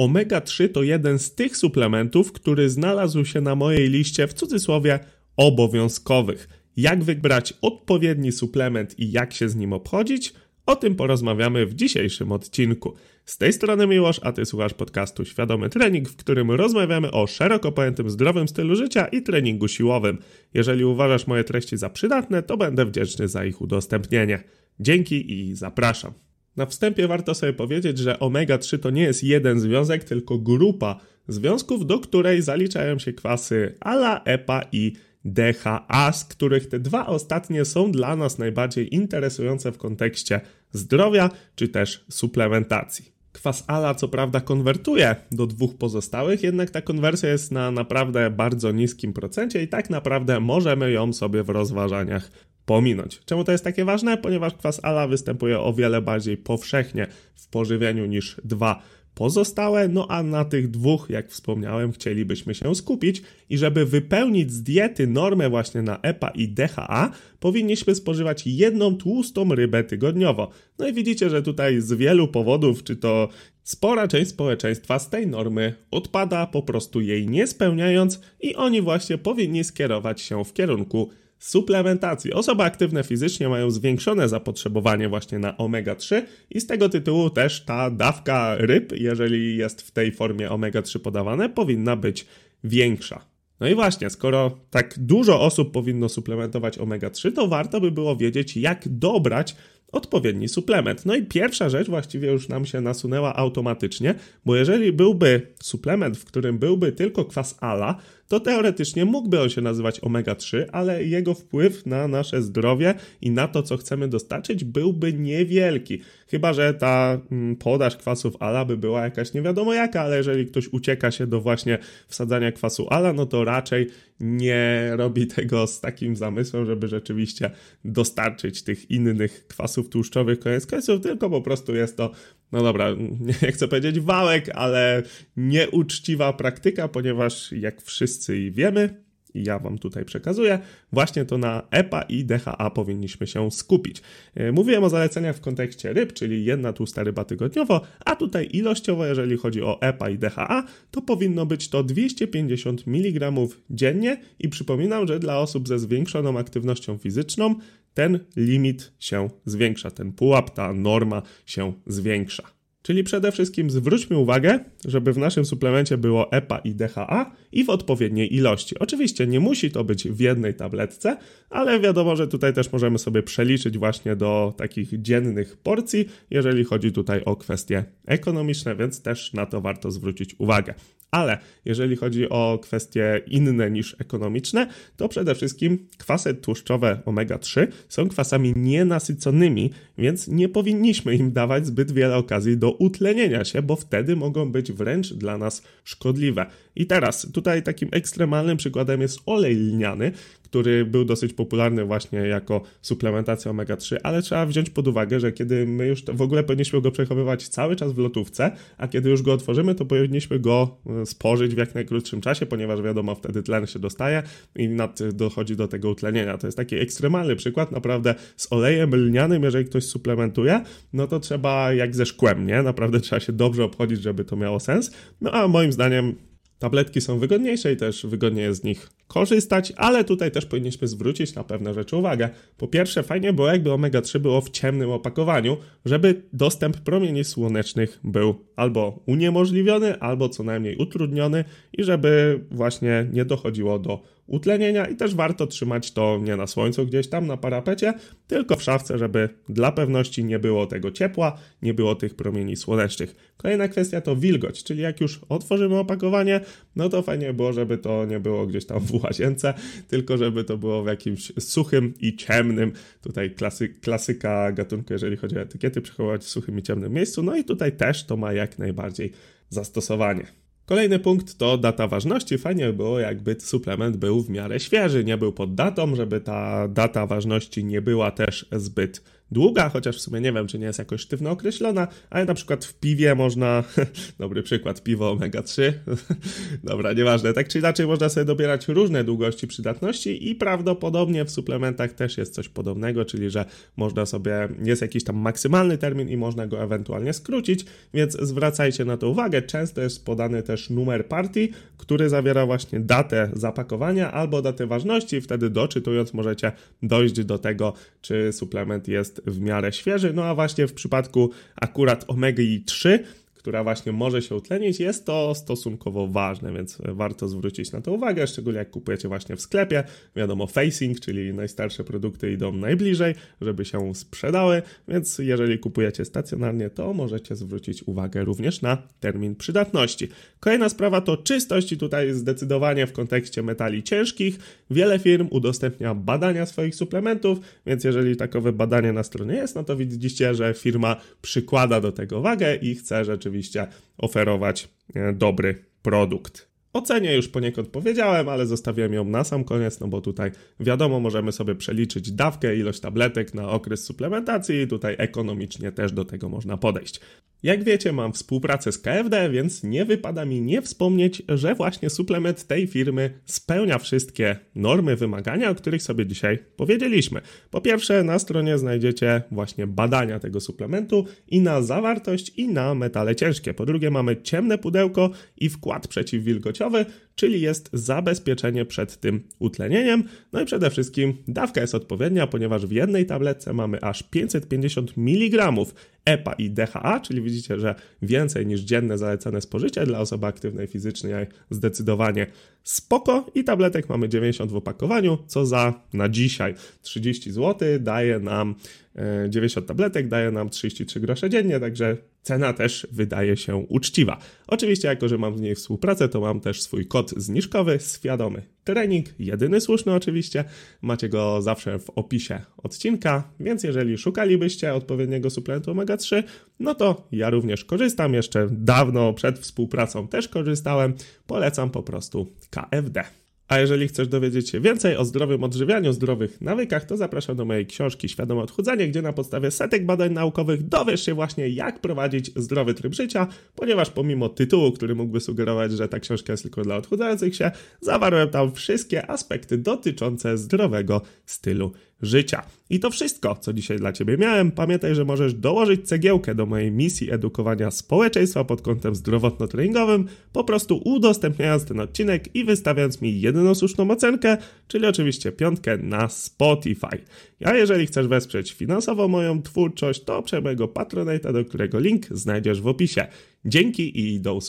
omega-3 to jeden z tych suplementów, który znalazł się na mojej liście w cudzysłowie obowiązkowych. Jak wybrać odpowiedni suplement i jak się z nim obchodzić? O tym porozmawiamy w dzisiejszym odcinku. Z tej strony Miłosz, a ty słuchasz podcastu Świadomy Trening, w którym rozmawiamy o szeroko pojętym zdrowym stylu życia i treningu siłowym. Jeżeli uważasz moje treści za przydatne, to będę wdzięczny za ich udostępnienie. Dzięki i zapraszam. Na wstępie warto sobie powiedzieć, że omega-3 to nie jest jeden związek, tylko grupa związków, do której zaliczają się kwasy ALA, EPA i DHA, z których te dwa ostatnie są dla nas najbardziej interesujące w kontekście zdrowia czy też suplementacji. Kwas ALA co prawda konwertuje do dwóch pozostałych, jednak ta konwersja jest na naprawdę bardzo niskim procencie i tak naprawdę możemy ją sobie w rozważaniach pominąć. Czemu to jest takie ważne? Ponieważ kwas ALA występuje o wiele bardziej powszechnie w pożywieniu niż dwa pozostałe, no a na tych dwóch, jak wspomniałem, chcielibyśmy się skupić i żeby wypełnić z diety normę właśnie na EPA i DHA, powinniśmy spożywać jedną tłustą rybę tygodniowo. No i widzicie, że tutaj z wielu powodów, czy to spora część społeczeństwa z tej normy odpada, po prostu jej nie spełniając i oni właśnie powinni skierować się w kierunku suplementacji. Osoby aktywne fizycznie mają zwiększone zapotrzebowanie właśnie na omega-3 i z tego tytułu też ta dawka ryb, jeżeli jest w tej formie omega-3 podawane, powinna być większa. No i właśnie, skoro tak dużo osób powinno suplementować omega-3, to warto by było wiedzieć, jak dobrać odpowiedni suplement. No i pierwsza rzecz właściwie już nam się nasunęła automatycznie, bo jeżeli byłby suplement, w którym byłby tylko kwas ALA, to teoretycznie mógłby on się nazywać omega-3, ale jego wpływ na nasze zdrowie i na to, co chcemy dostarczyć, byłby niewielki. Chyba, że ta mm, podaż kwasów ALA by była jakaś nie wiadomo jaka, ale jeżeli ktoś ucieka się do właśnie wsadzania kwasu ALA, no to raczej nie robi tego z takim zamysłem, żeby rzeczywiście dostarczyć tych innych kwasów tłuszczowych koniec końców, tylko po prostu jest to no dobra, nie chcę powiedzieć wałek, ale nieuczciwa praktyka, ponieważ jak wszyscy wiemy, i ja Wam tutaj przekazuję, właśnie to na EPA i DHA powinniśmy się skupić. E, mówiłem o zaleceniach w kontekście ryb, czyli jedna tłusta ryba tygodniowo, a tutaj ilościowo, jeżeli chodzi o EPA i DHA, to powinno być to 250 mg dziennie i przypominam, że dla osób ze zwiększoną aktywnością fizyczną ten limit się zwiększa, ten pułap, ta norma się zwiększa. Czyli przede wszystkim zwróćmy uwagę, żeby w naszym suplemencie było EPA i DHA i w odpowiedniej ilości. Oczywiście nie musi to być w jednej tabletce, ale wiadomo, że tutaj też możemy sobie przeliczyć właśnie do takich dziennych porcji, jeżeli chodzi tutaj o kwestie ekonomiczne, więc też na to warto zwrócić uwagę. Ale jeżeli chodzi o kwestie inne niż ekonomiczne, to przede wszystkim kwasy tłuszczowe omega-3 są kwasami nienasyconymi, więc nie powinniśmy im dawać zbyt wiele okazji do utlenienia się, bo wtedy mogą być wręcz dla nas szkodliwe. I teraz tutaj takim ekstremalnym przykładem jest olej lniany, który był dosyć popularny właśnie jako suplementacja omega-3, ale trzeba wziąć pod uwagę, że kiedy my już w ogóle powinniśmy go przechowywać cały czas w lotówce, a kiedy już go otworzymy, to powinniśmy go e, spożyć w jak najkrótszym czasie, ponieważ wiadomo, wtedy tlen się dostaje i nad, dochodzi do tego utlenienia. To jest taki ekstremalny przykład, naprawdę z olejem lnianym, jeżeli ktoś suplementuje, no to trzeba jak ze szkłem, nie? Naprawdę trzeba się dobrze obchodzić, żeby to miało sens. No a moim zdaniem Tabletki są wygodniejsze i też wygodniej jest z nich korzystać, ale tutaj też powinniśmy zwrócić na pewne rzeczy uwagę. Po pierwsze, fajnie było, jakby omega-3 było w ciemnym opakowaniu, żeby dostęp promieni słonecznych był albo uniemożliwiony, albo co najmniej utrudniony i żeby właśnie nie dochodziło do utlenienia i też warto trzymać to nie na słońcu gdzieś tam na parapecie, tylko w szafce, żeby dla pewności nie było tego ciepła, nie było tych promieni słonecznych. Kolejna kwestia to wilgoć, czyli jak już otworzymy opakowanie, no to fajnie było, żeby to nie było gdzieś tam w łazience, tylko żeby to było w jakimś suchym i ciemnym, tutaj klasy, klasyka gatunku, jeżeli chodzi o etykiety, przechowywać w suchym i ciemnym miejscu, no i tutaj też to ma jak najbardziej zastosowanie. Kolejny punkt to data ważności. Fajnie by było, jakby suplement był w miarę świeży, nie był pod datą, żeby ta data ważności nie była też zbyt długa, chociaż w sumie nie wiem, czy nie jest jakoś sztywno określona, ale na przykład w piwie można, dobry przykład, piwo omega-3, dobra, nieważne, tak czy inaczej można sobie dobierać różne długości przydatności i prawdopodobnie w suplementach też jest coś podobnego, czyli że można sobie, jest jakiś tam maksymalny termin i można go ewentualnie skrócić, więc zwracajcie na to uwagę. Często jest podany też numer partii, który zawiera właśnie datę zapakowania albo datę ważności, wtedy doczytując możecie dojść do tego, czy suplement jest w miarę świeży. No a właśnie w przypadku akurat omega 3 która właśnie może się utlenić, jest to stosunkowo ważne, więc warto zwrócić na to uwagę, szczególnie jak kupujecie właśnie w sklepie. Wiadomo, facing, czyli najstarsze produkty idą najbliżej, żeby się sprzedały, więc jeżeli kupujecie stacjonarnie, to możecie zwrócić uwagę również na termin przydatności. Kolejna sprawa to czystość i tutaj zdecydowanie w kontekście metali ciężkich. Wiele firm udostępnia badania swoich suplementów, więc jeżeli takowe badanie na stronie jest, no to widzicie, że firma przykłada do tego wagę i chce rzeczywiście oczywiście oferować e, dobry produkt. O cenie już poniekąd powiedziałem, ale zostawiłem ją na sam koniec, no bo tutaj wiadomo, możemy sobie przeliczyć dawkę, ilość tabletek na okres suplementacji i tutaj ekonomicznie też do tego można podejść. Jak wiecie, mam współpracę z KFD, więc nie wypada mi nie wspomnieć, że właśnie suplement tej firmy spełnia wszystkie normy, wymagania, o których sobie dzisiaj powiedzieliśmy. Po pierwsze, na stronie znajdziecie właśnie badania tego suplementu i na zawartość, i na metale ciężkie. Po drugie, mamy ciemne pudełko i wkład przeciwwilgociowy, czyli jest zabezpieczenie przed tym utlenieniem. No i przede wszystkim dawka jest odpowiednia, ponieważ w jednej tabletce mamy aż 550 mg EPA i DHA, czyli widzicie, że więcej niż dzienne zalecane spożycie dla osoby aktywnej fizycznie zdecydowanie spoko i tabletek mamy 90 w opakowaniu, co za na dzisiaj 30 zł daje nam 90 e, tabletek daje nam 33 grosze dziennie, także cena też wydaje się uczciwa. Oczywiście, jako że mam z niej współpracę, to mam też swój kod zniżkowy, świadomy trening, jedyny słuszny oczywiście. Macie go zawsze w opisie odcinka, więc jeżeli szukalibyście odpowiedniego suplementu omega-3, no to ja również korzystam, jeszcze dawno przed współpracą też korzystałem. Polecam po prostu KFD. A jeżeli chcesz dowiedzieć się więcej o zdrowym odżywianiu, zdrowych nawykach, to zapraszam do mojej książki Świadome Odchudzanie, gdzie na podstawie setek badań naukowych dowiesz się właśnie, jak prowadzić zdrowy tryb życia, ponieważ pomimo tytułu, który mógłby sugerować, że ta książka jest tylko dla odchudzających się, zawarłem tam wszystkie aspekty dotyczące zdrowego stylu życia. I to wszystko, co dzisiaj dla Ciebie miałem. Pamiętaj, że możesz dołożyć cegiełkę do mojej misji edukowania społeczeństwa pod kątem zdrowotno-treningowym, po prostu udostępniając ten odcinek i wystawiając mi jedyną słuszną ocenkę, czyli oczywiście piątkę na Spotify. A jeżeli chcesz wesprzeć finansowo moją twórczość, to przejmę mojego Patronite'a, do którego link znajdziesz w opisie. Dzięki i do usłyszenia.